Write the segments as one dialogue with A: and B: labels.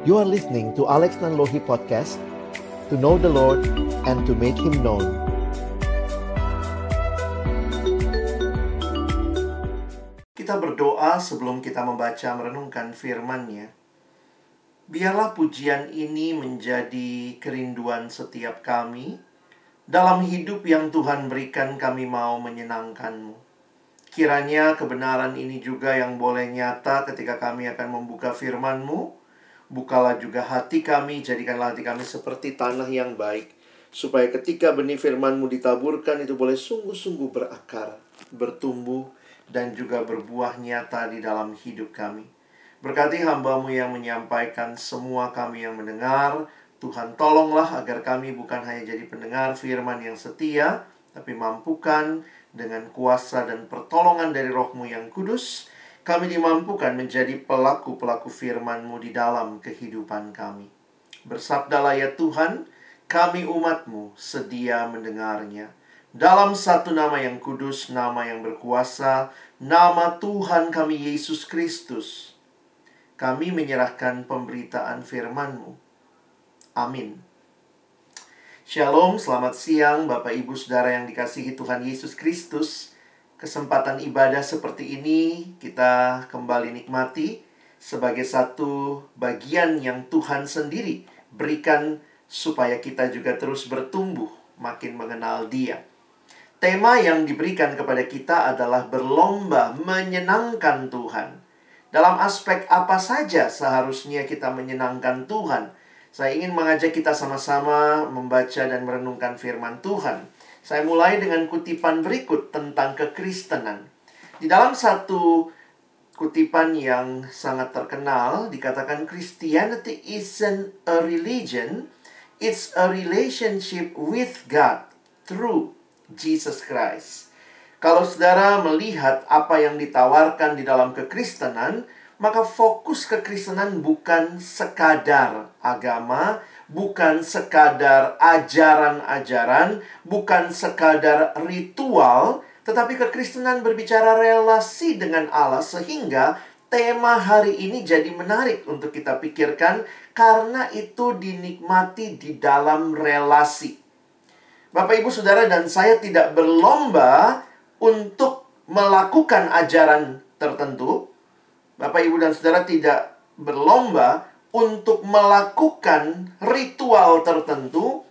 A: You are listening to Alex Nanlohi Podcast To know the Lord and to make Him known
B: Kita berdoa sebelum kita membaca merenungkan firman-Nya. Biarlah pujian ini menjadi kerinduan setiap kami. Dalam hidup yang Tuhan berikan kami mau menyenangkan-Mu. Kiranya kebenaran ini juga yang boleh nyata ketika kami akan membuka firman-Mu Bukalah juga hati kami, jadikanlah hati kami seperti tanah yang baik. Supaya ketika benih firmanmu ditaburkan itu boleh sungguh-sungguh berakar, bertumbuh, dan juga berbuah nyata di dalam hidup kami. Berkati hambamu yang menyampaikan semua kami yang mendengar. Tuhan tolonglah agar kami bukan hanya jadi pendengar firman yang setia, tapi mampukan dengan kuasa dan pertolongan dari rohmu yang kudus, kami dimampukan menjadi pelaku-pelaku firman-Mu di dalam kehidupan kami. Bersabdalah ya Tuhan, kami umat-Mu sedia mendengarnya. Dalam satu nama yang kudus, nama yang berkuasa, nama Tuhan kami Yesus Kristus. Kami menyerahkan pemberitaan firman-Mu. Amin. Shalom, selamat siang Bapak Ibu Saudara yang dikasihi Tuhan Yesus Kristus kesempatan ibadah seperti ini kita kembali nikmati sebagai satu bagian yang Tuhan sendiri berikan supaya kita juga terus bertumbuh makin mengenal Dia. Tema yang diberikan kepada kita adalah berlomba menyenangkan Tuhan. Dalam aspek apa saja seharusnya kita menyenangkan Tuhan? Saya ingin mengajak kita sama-sama membaca dan merenungkan firman Tuhan. Saya mulai dengan kutipan berikut tentang kekristenan. Di dalam satu kutipan yang sangat terkenal dikatakan Christianity isn't a religion, it's a relationship with God through Jesus Christ. Kalau saudara melihat apa yang ditawarkan di dalam kekristenan, maka fokus kekristenan bukan sekadar agama, bukan sekadar ajaran-ajaran, bukan sekadar ritual, tetapi kekristenan berbicara relasi dengan Allah sehingga tema hari ini jadi menarik untuk kita pikirkan karena itu dinikmati di dalam relasi. Bapak Ibu Saudara dan saya tidak berlomba untuk melakukan ajaran tertentu. Bapak Ibu dan Saudara tidak berlomba untuk melakukan ritual tertentu,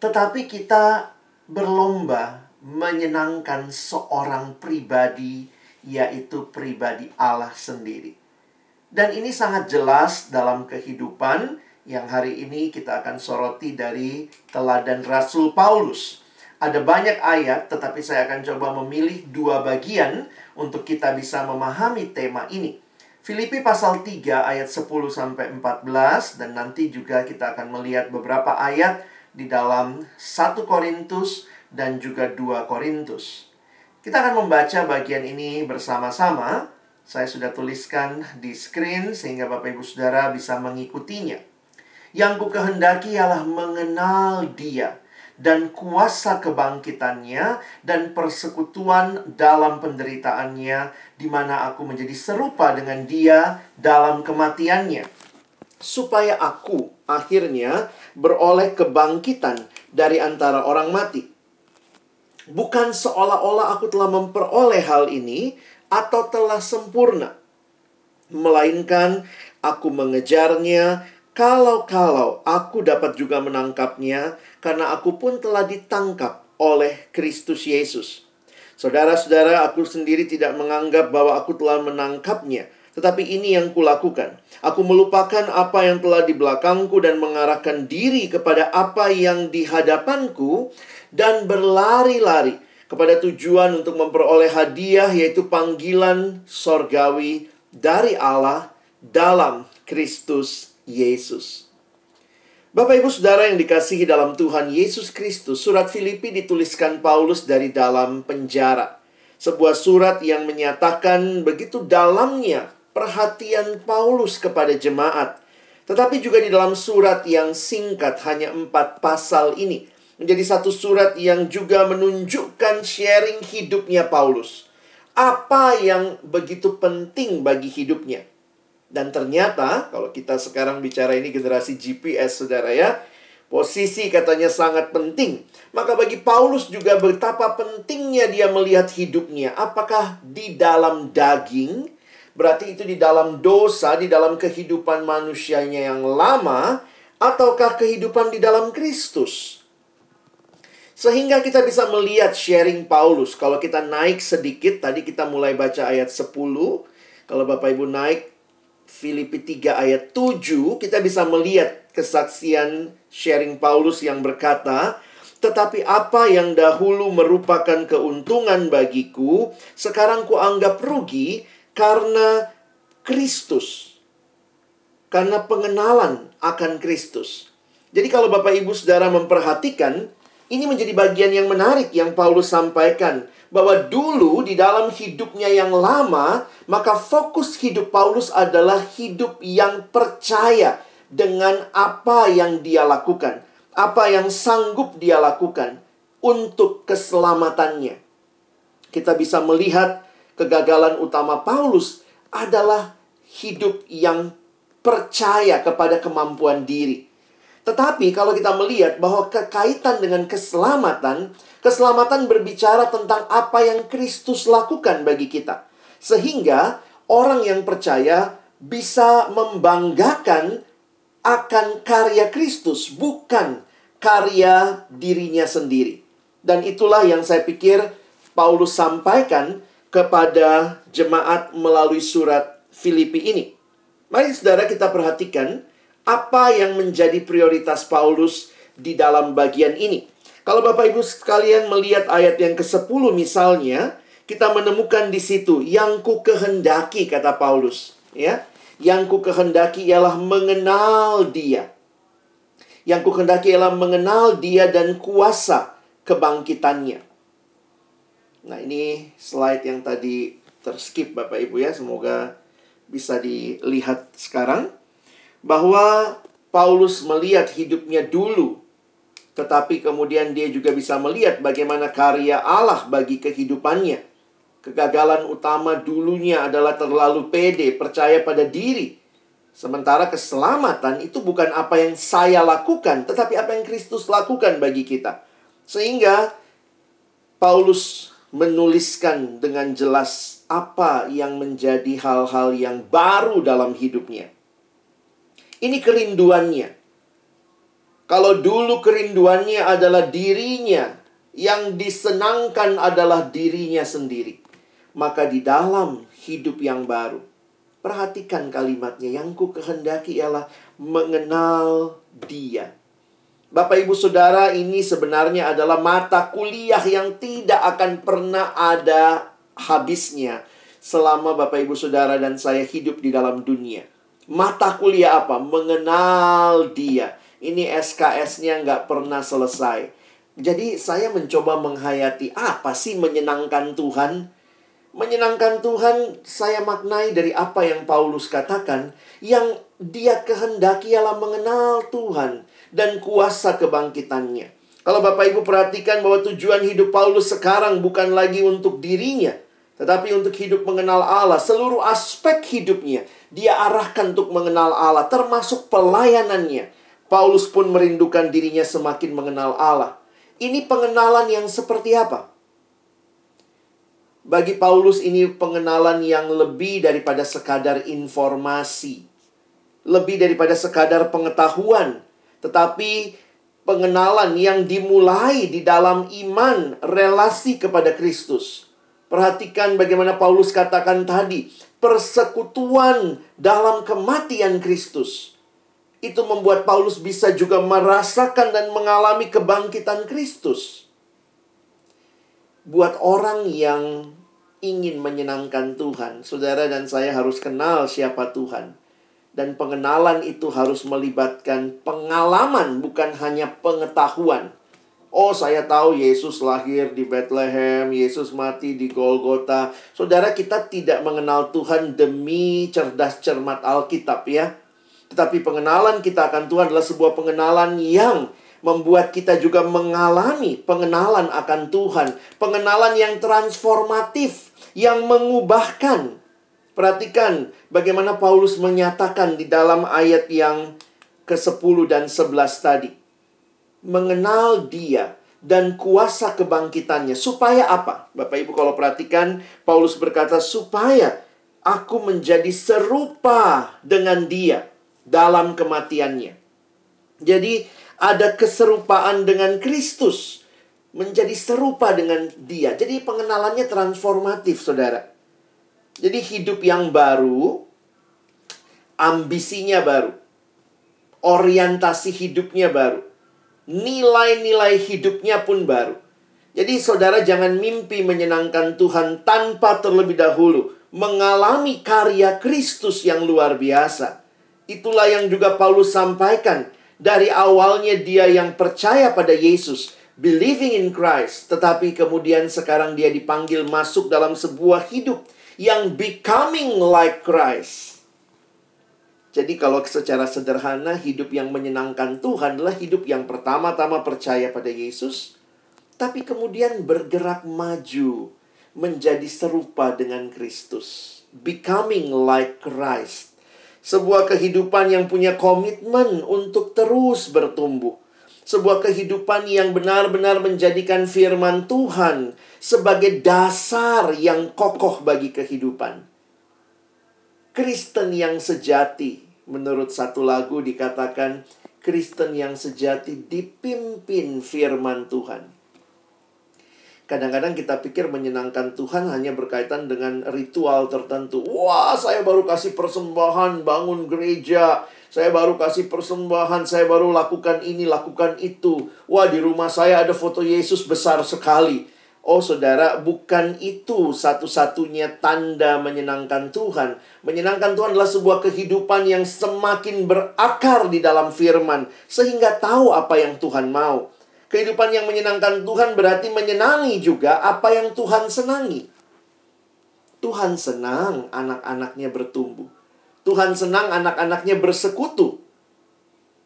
B: tetapi kita berlomba menyenangkan seorang pribadi, yaitu pribadi Allah sendiri. Dan ini sangat jelas dalam kehidupan yang hari ini kita akan soroti dari teladan Rasul Paulus. Ada banyak ayat, tetapi saya akan coba memilih dua bagian untuk kita bisa memahami tema ini. Filipi pasal 3 ayat 10 sampai 14 dan nanti juga kita akan melihat beberapa ayat di dalam 1 Korintus dan juga 2 Korintus. Kita akan membaca bagian ini bersama-sama. Saya sudah tuliskan di screen sehingga Bapak Ibu Saudara bisa mengikutinya. Yang ku kehendaki ialah mengenal Dia dan kuasa kebangkitannya dan persekutuan dalam penderitaannya di mana aku menjadi serupa dengan dia dalam kematiannya. Supaya aku akhirnya beroleh kebangkitan dari antara orang mati. Bukan seolah-olah aku telah memperoleh hal ini atau telah sempurna. Melainkan aku mengejarnya kalau-kalau aku dapat juga menangkapnya, karena aku pun telah ditangkap oleh Kristus Yesus. Saudara-saudara, aku sendiri tidak menganggap bahwa aku telah menangkapnya, tetapi ini yang kulakukan. Aku melupakan apa yang telah di belakangku dan mengarahkan diri kepada apa yang di hadapanku dan berlari-lari kepada tujuan untuk memperoleh hadiah yaitu panggilan sorgawi dari Allah dalam Kristus Yesus. Bapak Ibu Saudara yang dikasihi dalam Tuhan Yesus Kristus, surat Filipi dituliskan Paulus dari dalam penjara. Sebuah surat yang menyatakan begitu dalamnya perhatian Paulus kepada jemaat. Tetapi juga di dalam surat yang singkat hanya empat pasal ini. Menjadi satu surat yang juga menunjukkan sharing hidupnya Paulus. Apa yang begitu penting bagi hidupnya. Dan ternyata kalau kita sekarang bicara ini generasi GPS saudara ya, posisi katanya sangat penting. Maka bagi Paulus juga betapa pentingnya dia melihat hidupnya. Apakah di dalam daging, berarti itu di dalam dosa, di dalam kehidupan manusianya yang lama, ataukah kehidupan di dalam Kristus? Sehingga kita bisa melihat sharing Paulus. Kalau kita naik sedikit, tadi kita mulai baca ayat 10. Kalau Bapak Ibu naik Filipi 3 ayat 7, kita bisa melihat kesaksian sharing Paulus yang berkata, tetapi apa yang dahulu merupakan keuntungan bagiku, sekarang kuanggap rugi karena Kristus. Karena pengenalan akan Kristus. Jadi kalau Bapak Ibu Saudara memperhatikan, ini menjadi bagian yang menarik yang Paulus sampaikan bahwa dulu di dalam hidupnya yang lama, maka fokus hidup Paulus adalah hidup yang percaya dengan apa yang dia lakukan, apa yang sanggup dia lakukan untuk keselamatannya. Kita bisa melihat kegagalan utama Paulus adalah hidup yang percaya kepada kemampuan diri. Tetapi kalau kita melihat bahwa kekaitan dengan keselamatan, keselamatan berbicara tentang apa yang Kristus lakukan bagi kita. Sehingga orang yang percaya bisa membanggakan akan karya Kristus, bukan karya dirinya sendiri. Dan itulah yang saya pikir Paulus sampaikan kepada jemaat melalui surat Filipi ini. Mari saudara kita perhatikan apa yang menjadi prioritas Paulus di dalam bagian ini. Kalau Bapak Ibu sekalian melihat ayat yang ke-10 misalnya, kita menemukan di situ yang ku kehendaki kata Paulus, ya. Yang ku kehendaki ialah mengenal Dia. Yang ku kehendaki ialah mengenal Dia dan kuasa kebangkitannya. Nah, ini slide yang tadi terskip Bapak Ibu ya, semoga bisa dilihat sekarang bahwa Paulus melihat hidupnya dulu, tetapi kemudian dia juga bisa melihat bagaimana karya Allah bagi kehidupannya. Kegagalan utama dulunya adalah terlalu pede, percaya pada diri. Sementara keselamatan itu bukan apa yang saya lakukan, tetapi apa yang Kristus lakukan bagi kita. Sehingga Paulus menuliskan dengan jelas apa yang menjadi hal-hal yang baru dalam hidupnya. Ini kerinduannya. Kalau dulu kerinduannya adalah dirinya, yang disenangkan adalah dirinya sendiri. Maka di dalam hidup yang baru, perhatikan kalimatnya, yang ku kehendaki ialah mengenal dia. Bapak ibu saudara ini sebenarnya adalah mata kuliah yang tidak akan pernah ada habisnya selama Bapak ibu saudara dan saya hidup di dalam dunia. Mata kuliah apa? Mengenal dia. Ini SKS-nya nggak pernah selesai. Jadi saya mencoba menghayati apa sih menyenangkan Tuhan? Menyenangkan Tuhan saya maknai dari apa yang Paulus katakan. Yang dia kehendaki ialah mengenal Tuhan dan kuasa kebangkitannya. Kalau Bapak Ibu perhatikan bahwa tujuan hidup Paulus sekarang bukan lagi untuk dirinya. Tetapi untuk hidup mengenal Allah. Seluruh aspek hidupnya dia arahkan untuk mengenal Allah, termasuk pelayanannya. Paulus pun merindukan dirinya semakin mengenal Allah. Ini pengenalan yang seperti apa? Bagi Paulus ini pengenalan yang lebih daripada sekadar informasi. Lebih daripada sekadar pengetahuan. Tetapi pengenalan yang dimulai di dalam iman relasi kepada Kristus. Perhatikan bagaimana Paulus katakan tadi, persekutuan dalam kematian Kristus. Itu membuat Paulus bisa juga merasakan dan mengalami kebangkitan Kristus. Buat orang yang ingin menyenangkan Tuhan, saudara dan saya harus kenal siapa Tuhan. Dan pengenalan itu harus melibatkan pengalaman, bukan hanya pengetahuan. Oh, saya tahu Yesus lahir di Bethlehem, Yesus mati di Golgota. Saudara, kita tidak mengenal Tuhan demi cerdas cermat Alkitab ya. Tetapi pengenalan kita akan Tuhan adalah sebuah pengenalan yang membuat kita juga mengalami pengenalan akan Tuhan, pengenalan yang transformatif, yang mengubahkan. Perhatikan bagaimana Paulus menyatakan di dalam ayat yang ke-10 dan 11 tadi. Mengenal dia dan kuasa kebangkitannya. Supaya apa? Bapak Ibu kalau perhatikan, Paulus berkata, supaya aku menjadi serupa dengan dia dalam kematiannya. Jadi ada keserupaan dengan Kristus. Menjadi serupa dengan dia. Jadi pengenalannya transformatif, saudara. Jadi hidup yang baru, ambisinya baru. Orientasi hidupnya baru nilai-nilai hidupnya pun baru. Jadi saudara jangan mimpi menyenangkan Tuhan tanpa terlebih dahulu mengalami karya Kristus yang luar biasa. Itulah yang juga Paulus sampaikan. Dari awalnya dia yang percaya pada Yesus, believing in Christ, tetapi kemudian sekarang dia dipanggil masuk dalam sebuah hidup yang becoming like Christ. Jadi kalau secara sederhana hidup yang menyenangkan Tuhan adalah hidup yang pertama-tama percaya pada Yesus, tapi kemudian bergerak maju menjadi serupa dengan Kristus, becoming like Christ. Sebuah kehidupan yang punya komitmen untuk terus bertumbuh. Sebuah kehidupan yang benar-benar menjadikan firman Tuhan sebagai dasar yang kokoh bagi kehidupan Kristen yang sejati, menurut satu lagu dikatakan Kristen yang sejati dipimpin firman Tuhan. Kadang-kadang kita pikir menyenangkan Tuhan hanya berkaitan dengan ritual tertentu. Wah, saya baru kasih persembahan bangun gereja. Saya baru kasih persembahan, saya baru lakukan ini, lakukan itu. Wah, di rumah saya ada foto Yesus besar sekali. Oh saudara, bukan itu satu-satunya tanda menyenangkan Tuhan. Menyenangkan Tuhan adalah sebuah kehidupan yang semakin berakar di dalam firman. Sehingga tahu apa yang Tuhan mau. Kehidupan yang menyenangkan Tuhan berarti menyenangi juga apa yang Tuhan senangi. Tuhan senang anak-anaknya bertumbuh. Tuhan senang anak-anaknya bersekutu.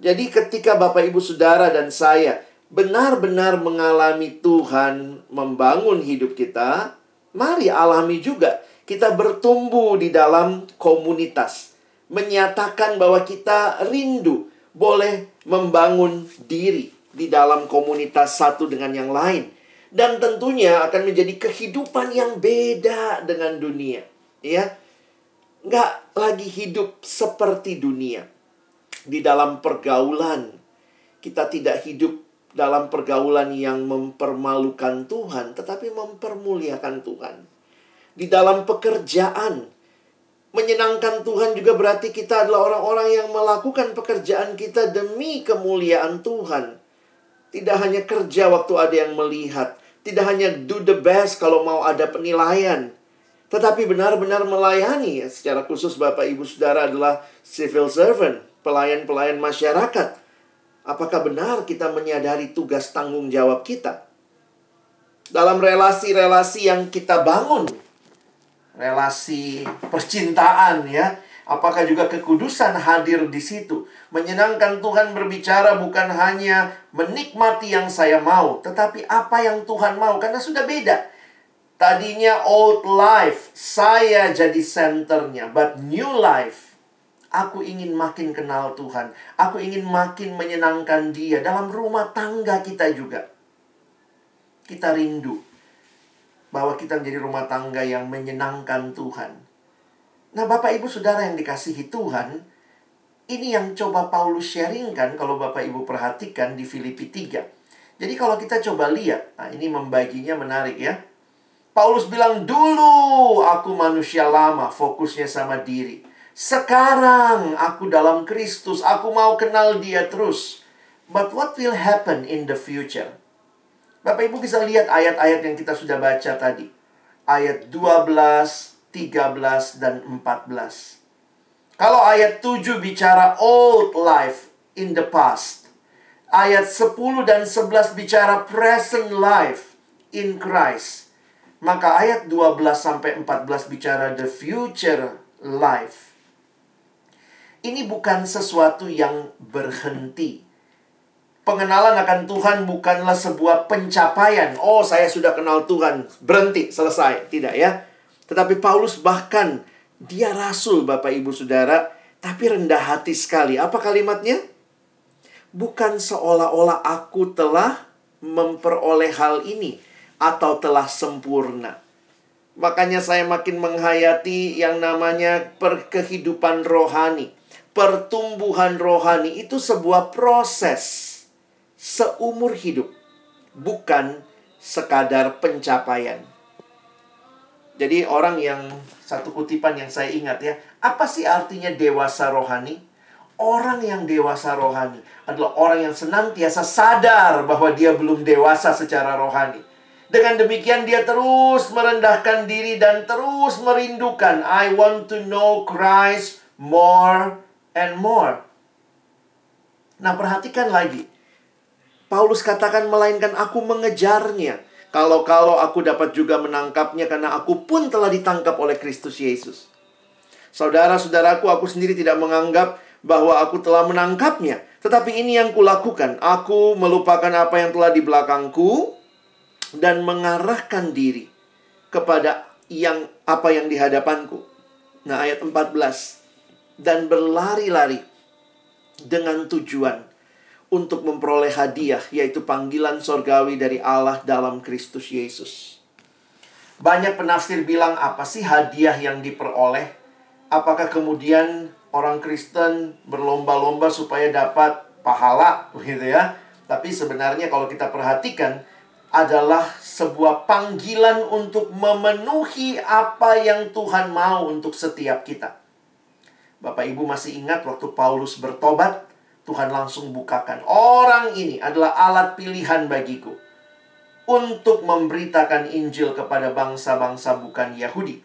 B: Jadi ketika Bapak Ibu Saudara dan saya benar-benar mengalami Tuhan membangun hidup kita, mari alami juga kita bertumbuh di dalam komunitas. Menyatakan bahwa kita rindu boleh membangun diri di dalam komunitas satu dengan yang lain. Dan tentunya akan menjadi kehidupan yang beda dengan dunia. Ya, nggak lagi hidup seperti dunia. Di dalam pergaulan, kita tidak hidup dalam pergaulan yang mempermalukan Tuhan, tetapi mempermuliakan Tuhan. Di dalam pekerjaan, menyenangkan Tuhan juga berarti kita adalah orang-orang yang melakukan pekerjaan kita demi kemuliaan Tuhan. Tidak hanya kerja waktu ada yang melihat, tidak hanya do the best kalau mau ada penilaian, tetapi benar-benar melayani. Secara khusus Bapak Ibu Saudara adalah civil servant, pelayan-pelayan masyarakat Apakah benar kita menyadari tugas tanggung jawab kita? Dalam relasi-relasi yang kita bangun, relasi percintaan ya, apakah juga kekudusan hadir di situ? Menyenangkan Tuhan berbicara bukan hanya menikmati yang saya mau, tetapi apa yang Tuhan mau karena sudah beda. Tadinya old life, saya jadi senternya, but new life Aku ingin makin kenal Tuhan. Aku ingin makin menyenangkan Dia dalam rumah tangga kita juga. Kita rindu bahwa kita menjadi rumah tangga yang menyenangkan Tuhan. Nah, Bapak Ibu Saudara yang dikasihi Tuhan, ini yang coba Paulus sharingkan kalau Bapak Ibu perhatikan di Filipi 3. Jadi kalau kita coba lihat, nah ini membaginya menarik ya. Paulus bilang, dulu aku manusia lama, fokusnya sama diri. Sekarang aku dalam Kristus, aku mau kenal dia terus. But what will happen in the future? Bapak Ibu bisa lihat ayat-ayat yang kita sudah baca tadi. Ayat 12, 13, dan 14. Kalau ayat 7 bicara old life in the past. Ayat 10 dan 11 bicara present life in Christ. Maka ayat 12 sampai 14 bicara the future life ini bukan sesuatu yang berhenti. Pengenalan akan Tuhan bukanlah sebuah pencapaian. Oh, saya sudah kenal Tuhan, berhenti, selesai. Tidak ya. Tetapi Paulus bahkan Dia rasul Bapak Ibu Saudara, tapi rendah hati sekali. Apa kalimatnya? Bukan seolah-olah aku telah memperoleh hal ini atau telah sempurna. Makanya saya makin menghayati yang namanya perkehidupan rohani. Pertumbuhan rohani itu sebuah proses seumur hidup, bukan sekadar pencapaian. Jadi orang yang satu kutipan yang saya ingat ya, apa sih artinya dewasa rohani? Orang yang dewasa rohani adalah orang yang senantiasa sadar bahwa dia belum dewasa secara rohani. Dengan demikian dia terus merendahkan diri dan terus merindukan I want to know Christ more and more. Nah, perhatikan lagi. Paulus katakan melainkan aku mengejarnya. Kalau-kalau aku dapat juga menangkapnya karena aku pun telah ditangkap oleh Kristus Yesus. Saudara-saudaraku, aku sendiri tidak menganggap bahwa aku telah menangkapnya. Tetapi ini yang kulakukan. Aku melupakan apa yang telah di belakangku dan mengarahkan diri kepada yang apa yang di hadapanku. Nah, ayat 14. Dan berlari-lari dengan tujuan untuk memperoleh hadiah, yaitu panggilan sorgawi dari Allah dalam Kristus Yesus. Banyak penafsir bilang, apa sih hadiah yang diperoleh? Apakah kemudian orang Kristen berlomba-lomba supaya dapat pahala, begitu ya? Tapi sebenarnya kalau kita perhatikan, adalah sebuah panggilan untuk memenuhi apa yang Tuhan mau untuk setiap kita. Bapak Ibu masih ingat waktu Paulus bertobat, Tuhan langsung bukakan. Orang ini adalah alat pilihan bagiku untuk memberitakan Injil kepada bangsa-bangsa bukan Yahudi.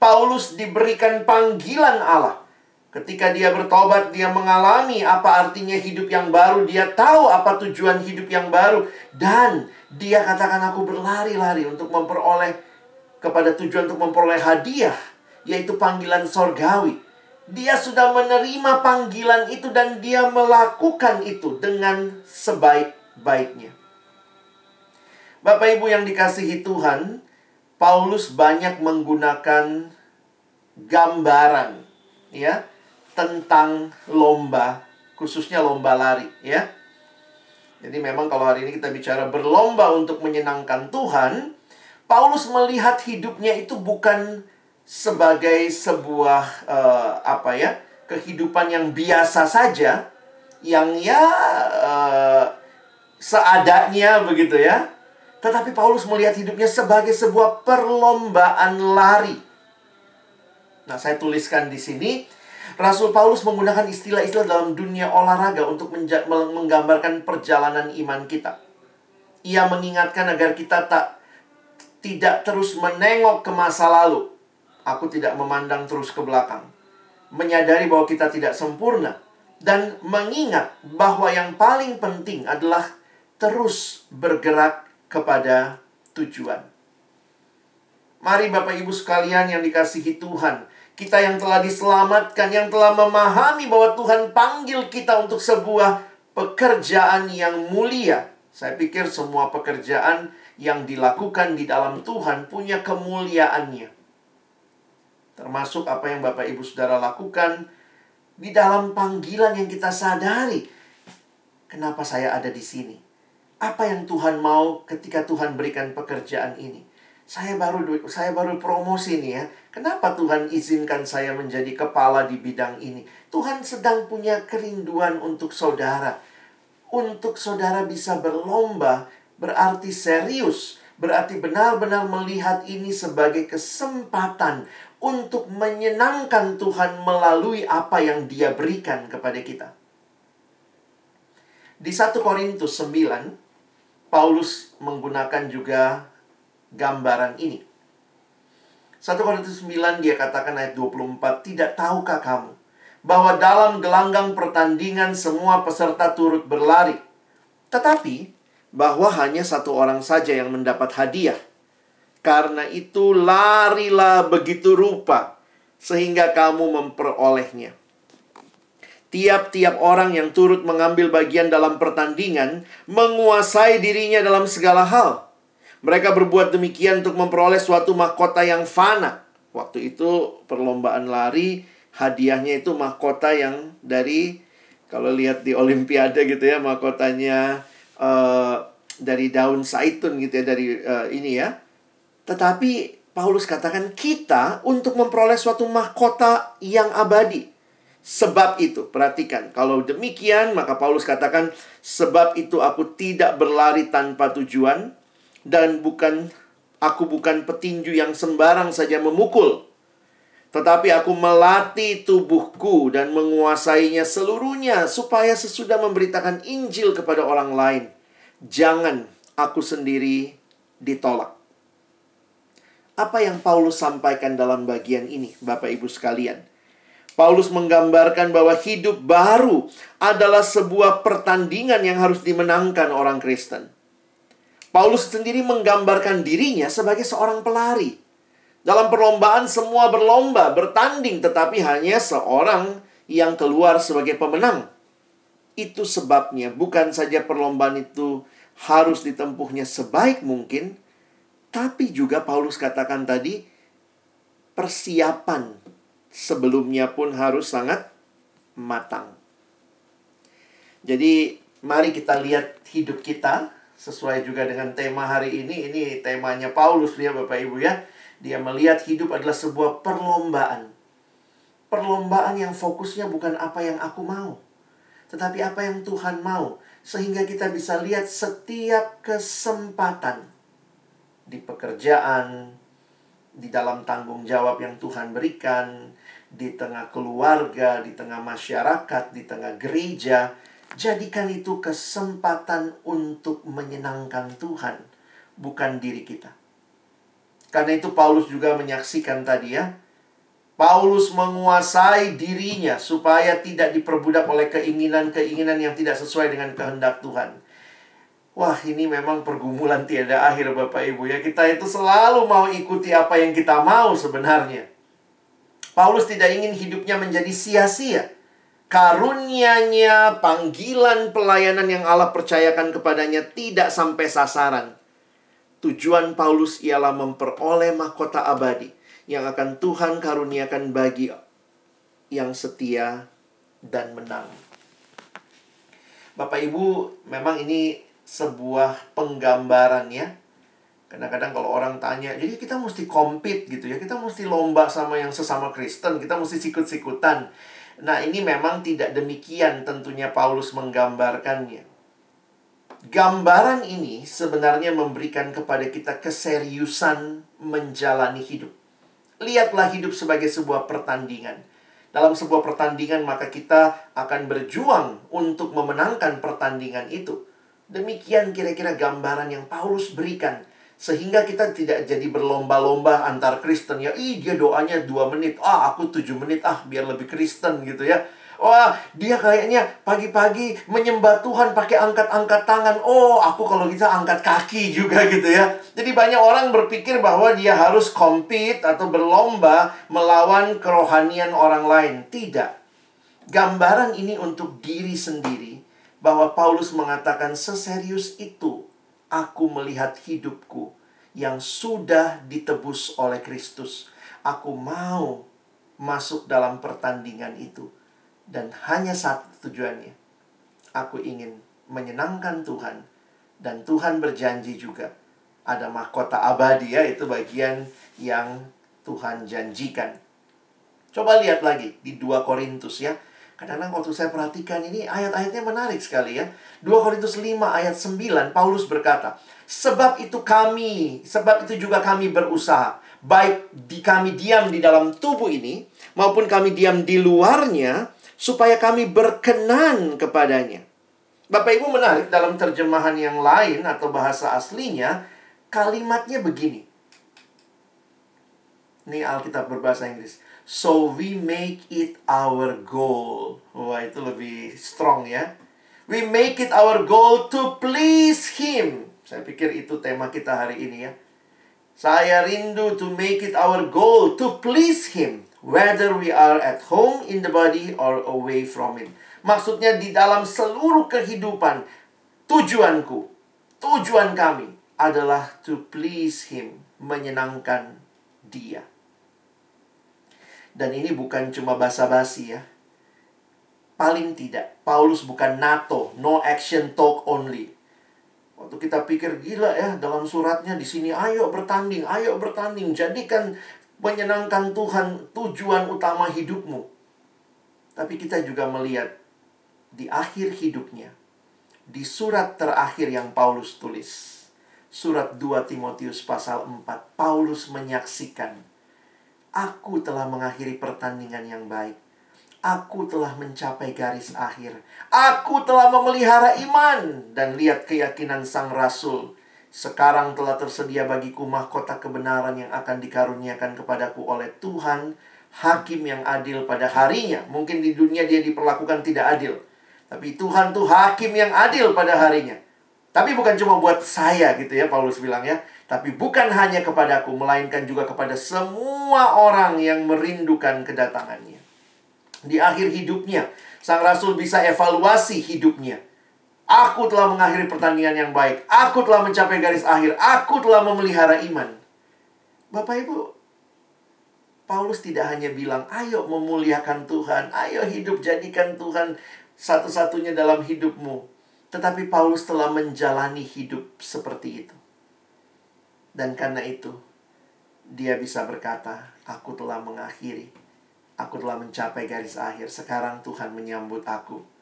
B: Paulus diberikan panggilan Allah. Ketika dia bertobat, dia mengalami apa artinya hidup yang baru. Dia tahu apa tujuan hidup yang baru. Dan dia katakan aku berlari-lari untuk memperoleh kepada tujuan untuk memperoleh hadiah. Yaitu panggilan sorgawi dia sudah menerima panggilan itu dan dia melakukan itu dengan sebaik-baiknya. Bapak Ibu yang dikasihi Tuhan, Paulus banyak menggunakan gambaran ya tentang lomba, khususnya lomba lari ya. Jadi memang kalau hari ini kita bicara berlomba untuk menyenangkan Tuhan, Paulus melihat hidupnya itu bukan sebagai sebuah uh, apa ya kehidupan yang biasa saja yang ya uh, seadanya begitu ya. Tetapi Paulus melihat hidupnya sebagai sebuah perlombaan lari. Nah saya tuliskan di sini Rasul Paulus menggunakan istilah-istilah dalam dunia olahraga untuk menggambarkan perjalanan iman kita. Ia mengingatkan agar kita tak tidak terus menengok ke masa lalu Aku tidak memandang terus ke belakang. Menyadari bahwa kita tidak sempurna. Dan mengingat bahwa yang paling penting adalah terus bergerak kepada tujuan. Mari Bapak Ibu sekalian yang dikasihi Tuhan. Kita yang telah diselamatkan, yang telah memahami bahwa Tuhan panggil kita untuk sebuah pekerjaan yang mulia. Saya pikir semua pekerjaan yang dilakukan di dalam Tuhan punya kemuliaannya termasuk apa yang Bapak Ibu Saudara lakukan di dalam panggilan yang kita sadari. Kenapa saya ada di sini? Apa yang Tuhan mau ketika Tuhan berikan pekerjaan ini? Saya baru saya baru promosi nih ya. Kenapa Tuhan izinkan saya menjadi kepala di bidang ini? Tuhan sedang punya kerinduan untuk saudara. Untuk saudara bisa berlomba berarti serius, berarti benar-benar melihat ini sebagai kesempatan untuk menyenangkan Tuhan melalui apa yang Dia berikan kepada kita. Di 1 Korintus 9, Paulus menggunakan juga gambaran ini. 1 Korintus 9 dia katakan ayat 24, Tidak tahukah kamu bahwa dalam gelanggang pertandingan semua peserta turut berlari. Tetapi bahwa hanya satu orang saja yang mendapat hadiah. Karena itu larilah begitu rupa sehingga kamu memperolehnya. Tiap-tiap orang yang turut mengambil bagian dalam pertandingan menguasai dirinya dalam segala hal. Mereka berbuat demikian untuk memperoleh suatu mahkota yang fana. Waktu itu perlombaan lari, hadiahnya itu mahkota yang dari kalau lihat di olimpiade gitu ya, mahkotanya uh, dari daun zaitun gitu ya dari uh, ini ya. Tetapi Paulus katakan kita untuk memperoleh suatu mahkota yang abadi. Sebab itu, perhatikan, kalau demikian maka Paulus katakan sebab itu aku tidak berlari tanpa tujuan dan bukan aku bukan petinju yang sembarang saja memukul. Tetapi aku melatih tubuhku dan menguasainya seluruhnya supaya sesudah memberitakan Injil kepada orang lain, jangan aku sendiri ditolak. Apa yang Paulus sampaikan dalam bagian ini, Bapak Ibu sekalian? Paulus menggambarkan bahwa hidup baru adalah sebuah pertandingan yang harus dimenangkan orang Kristen. Paulus sendiri menggambarkan dirinya sebagai seorang pelari. Dalam perlombaan semua berlomba, bertanding, tetapi hanya seorang yang keluar sebagai pemenang. Itu sebabnya bukan saja perlombaan itu harus ditempuhnya sebaik mungkin, tapi juga Paulus katakan tadi persiapan sebelumnya pun harus sangat matang. Jadi, mari kita lihat hidup kita sesuai juga dengan tema hari ini. Ini temanya Paulus ya Bapak Ibu ya. Dia melihat hidup adalah sebuah perlombaan. Perlombaan yang fokusnya bukan apa yang aku mau, tetapi apa yang Tuhan mau, sehingga kita bisa lihat setiap kesempatan di pekerjaan, di dalam tanggung jawab yang Tuhan berikan, di tengah keluarga, di tengah masyarakat, di tengah gereja. Jadikan itu kesempatan untuk menyenangkan Tuhan, bukan diri kita. Karena itu Paulus juga menyaksikan tadi ya. Paulus menguasai dirinya supaya tidak diperbudak oleh keinginan-keinginan yang tidak sesuai dengan kehendak Tuhan. Wah, ini memang pergumulan tiada akhir Bapak Ibu ya. Kita itu selalu mau ikuti apa yang kita mau sebenarnya. Paulus tidak ingin hidupnya menjadi sia-sia. Karunia-Nya, panggilan pelayanan yang Allah percayakan kepadanya tidak sampai sasaran. Tujuan Paulus ialah memperoleh mahkota abadi yang akan Tuhan karuniakan bagi yang setia dan menang. Bapak Ibu, memang ini sebuah penggambaran ya Kadang-kadang kalau orang tanya, jadi kita mesti compete gitu ya. Kita mesti lomba sama yang sesama Kristen, kita mesti sikut-sikutan. Nah, ini memang tidak demikian tentunya Paulus menggambarkannya. Gambaran ini sebenarnya memberikan kepada kita keseriusan menjalani hidup. Lihatlah hidup sebagai sebuah pertandingan. Dalam sebuah pertandingan maka kita akan berjuang untuk memenangkan pertandingan itu. Demikian kira-kira gambaran yang Paulus berikan sehingga kita tidak jadi berlomba-lomba antar Kristen ya. Ih, dia doanya dua menit. Ah, aku tujuh menit. Ah, biar lebih Kristen gitu ya. Wah, dia kayaknya pagi-pagi menyembah Tuhan pakai angkat-angkat tangan. Oh, aku kalau bisa angkat kaki juga gitu ya. Jadi banyak orang berpikir bahwa dia harus compete atau berlomba melawan kerohanian orang lain. Tidak. Gambaran ini untuk diri sendiri bahwa Paulus mengatakan seserius itu Aku melihat hidupku yang sudah ditebus oleh Kristus. Aku mau masuk dalam pertandingan itu. Dan hanya satu tujuannya. Aku ingin menyenangkan Tuhan. Dan Tuhan berjanji juga. Ada mahkota abadi ya, itu bagian yang Tuhan janjikan. Coba lihat lagi di 2 Korintus ya. Kadang-kadang waktu saya perhatikan ini ayat-ayatnya menarik sekali ya. 2 Korintus 5 ayat 9 Paulus berkata, "Sebab itu kami, sebab itu juga kami berusaha, baik di kami diam di dalam tubuh ini maupun kami diam di luarnya, supaya kami berkenan kepadanya." Bapak Ibu menarik dalam terjemahan yang lain atau bahasa aslinya, kalimatnya begini. Ini Alkitab berbahasa Inggris. So we make it our goal. Wah, itu lebih strong ya. We make it our goal to please Him. Saya pikir itu tema kita hari ini ya. Saya rindu to make it our goal to please Him. Whether we are at home in the body or away from it. Maksudnya di dalam seluruh kehidupan, tujuanku, tujuan kami adalah to please Him. Menyenangkan dia. Dan ini bukan cuma basa-basi ya. Paling tidak, Paulus bukan NATO, no action talk only. Waktu kita pikir gila ya dalam suratnya di sini ayo bertanding, ayo bertanding, jadikan menyenangkan Tuhan tujuan utama hidupmu. Tapi kita juga melihat di akhir hidupnya, di surat terakhir yang Paulus tulis, surat 2 Timotius pasal 4, Paulus menyaksikan, Aku telah mengakhiri pertandingan yang baik. Aku telah mencapai garis akhir. Aku telah memelihara iman. Dan lihat keyakinan sang rasul. Sekarang telah tersedia bagiku mahkota kebenaran yang akan dikaruniakan kepadaku oleh Tuhan. Hakim yang adil pada harinya. Mungkin di dunia dia diperlakukan tidak adil. Tapi Tuhan tuh hakim yang adil pada harinya. Tapi bukan cuma buat saya gitu ya Paulus bilang ya. Tapi bukan hanya kepadaku, melainkan juga kepada semua orang yang merindukan kedatangannya. Di akhir hidupnya, sang rasul bisa evaluasi hidupnya. Aku telah mengakhiri pertandingan yang baik. Aku telah mencapai garis akhir. Aku telah memelihara iman. Bapak Ibu, Paulus tidak hanya bilang, ayo memuliakan Tuhan. Ayo hidup jadikan Tuhan satu-satunya dalam hidupmu. Tetapi Paulus telah menjalani hidup seperti itu. Dan karena itu, dia bisa berkata, aku telah mengakhiri. Aku telah mencapai garis akhir. Sekarang Tuhan menyambut aku.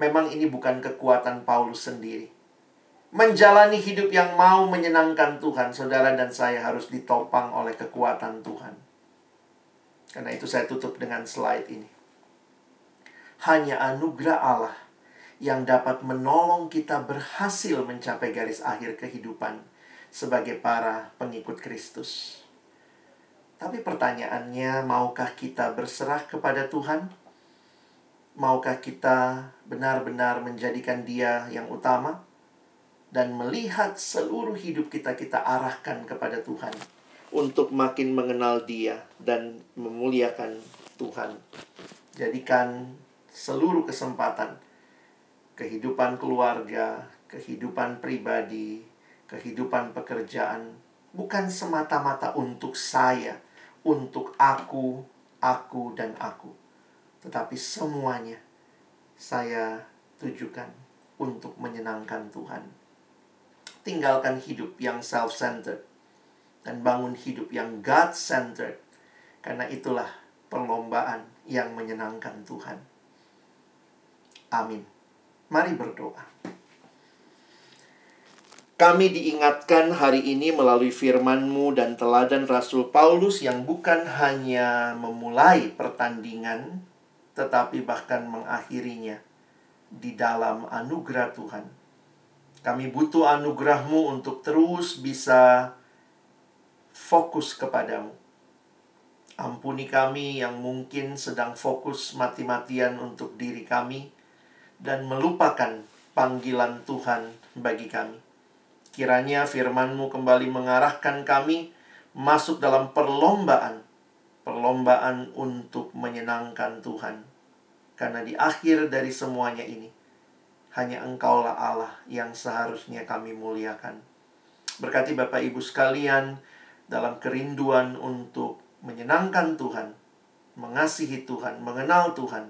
B: Memang ini bukan kekuatan Paulus sendiri. Menjalani hidup yang mau menyenangkan Tuhan, saudara dan saya harus ditopang oleh kekuatan Tuhan. Karena itu saya tutup dengan slide ini. Hanya anugerah Allah yang dapat menolong kita berhasil mencapai garis akhir kehidupan sebagai para pengikut Kristus. Tapi pertanyaannya, maukah kita berserah kepada Tuhan? Maukah kita benar-benar menjadikan Dia yang utama dan melihat seluruh hidup kita kita arahkan kepada Tuhan untuk makin mengenal Dia dan memuliakan Tuhan. Jadikan seluruh kesempatan kehidupan keluarga, kehidupan pribadi, kehidupan pekerjaan bukan semata-mata untuk saya, untuk aku, aku, dan aku, tetapi semuanya saya tujukan untuk menyenangkan Tuhan. Tinggalkan hidup yang self-centered dan bangun hidup yang God-centered, karena itulah perlombaan yang menyenangkan Tuhan. Amin. Mari berdoa. Kami diingatkan hari ini melalui firman-Mu dan teladan Rasul Paulus yang bukan hanya memulai pertandingan, tetapi bahkan mengakhirinya di dalam anugerah Tuhan. Kami butuh anugerah-Mu untuk terus bisa fokus kepadamu. Ampuni kami yang mungkin sedang fokus mati-matian untuk diri kami dan melupakan panggilan Tuhan bagi kami. Kiranya firman-Mu kembali mengarahkan kami masuk dalam perlombaan. Perlombaan untuk menyenangkan Tuhan. Karena di akhir dari semuanya ini, hanya Engkaulah Allah yang seharusnya kami muliakan. Berkati Bapak Ibu sekalian dalam kerinduan untuk menyenangkan Tuhan, mengasihi Tuhan, mengenal Tuhan,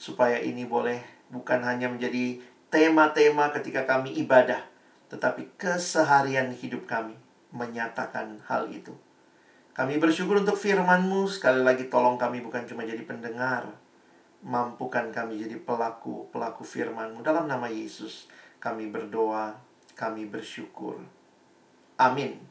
B: supaya ini boleh bukan hanya menjadi tema-tema ketika kami ibadah, tetapi keseharian hidup kami menyatakan hal itu. Kami bersyukur untuk firman-Mu. Sekali lagi tolong kami bukan cuma jadi pendengar. Mampukan kami jadi pelaku-pelaku firman-Mu. Dalam nama Yesus kami berdoa, kami bersyukur. Amin.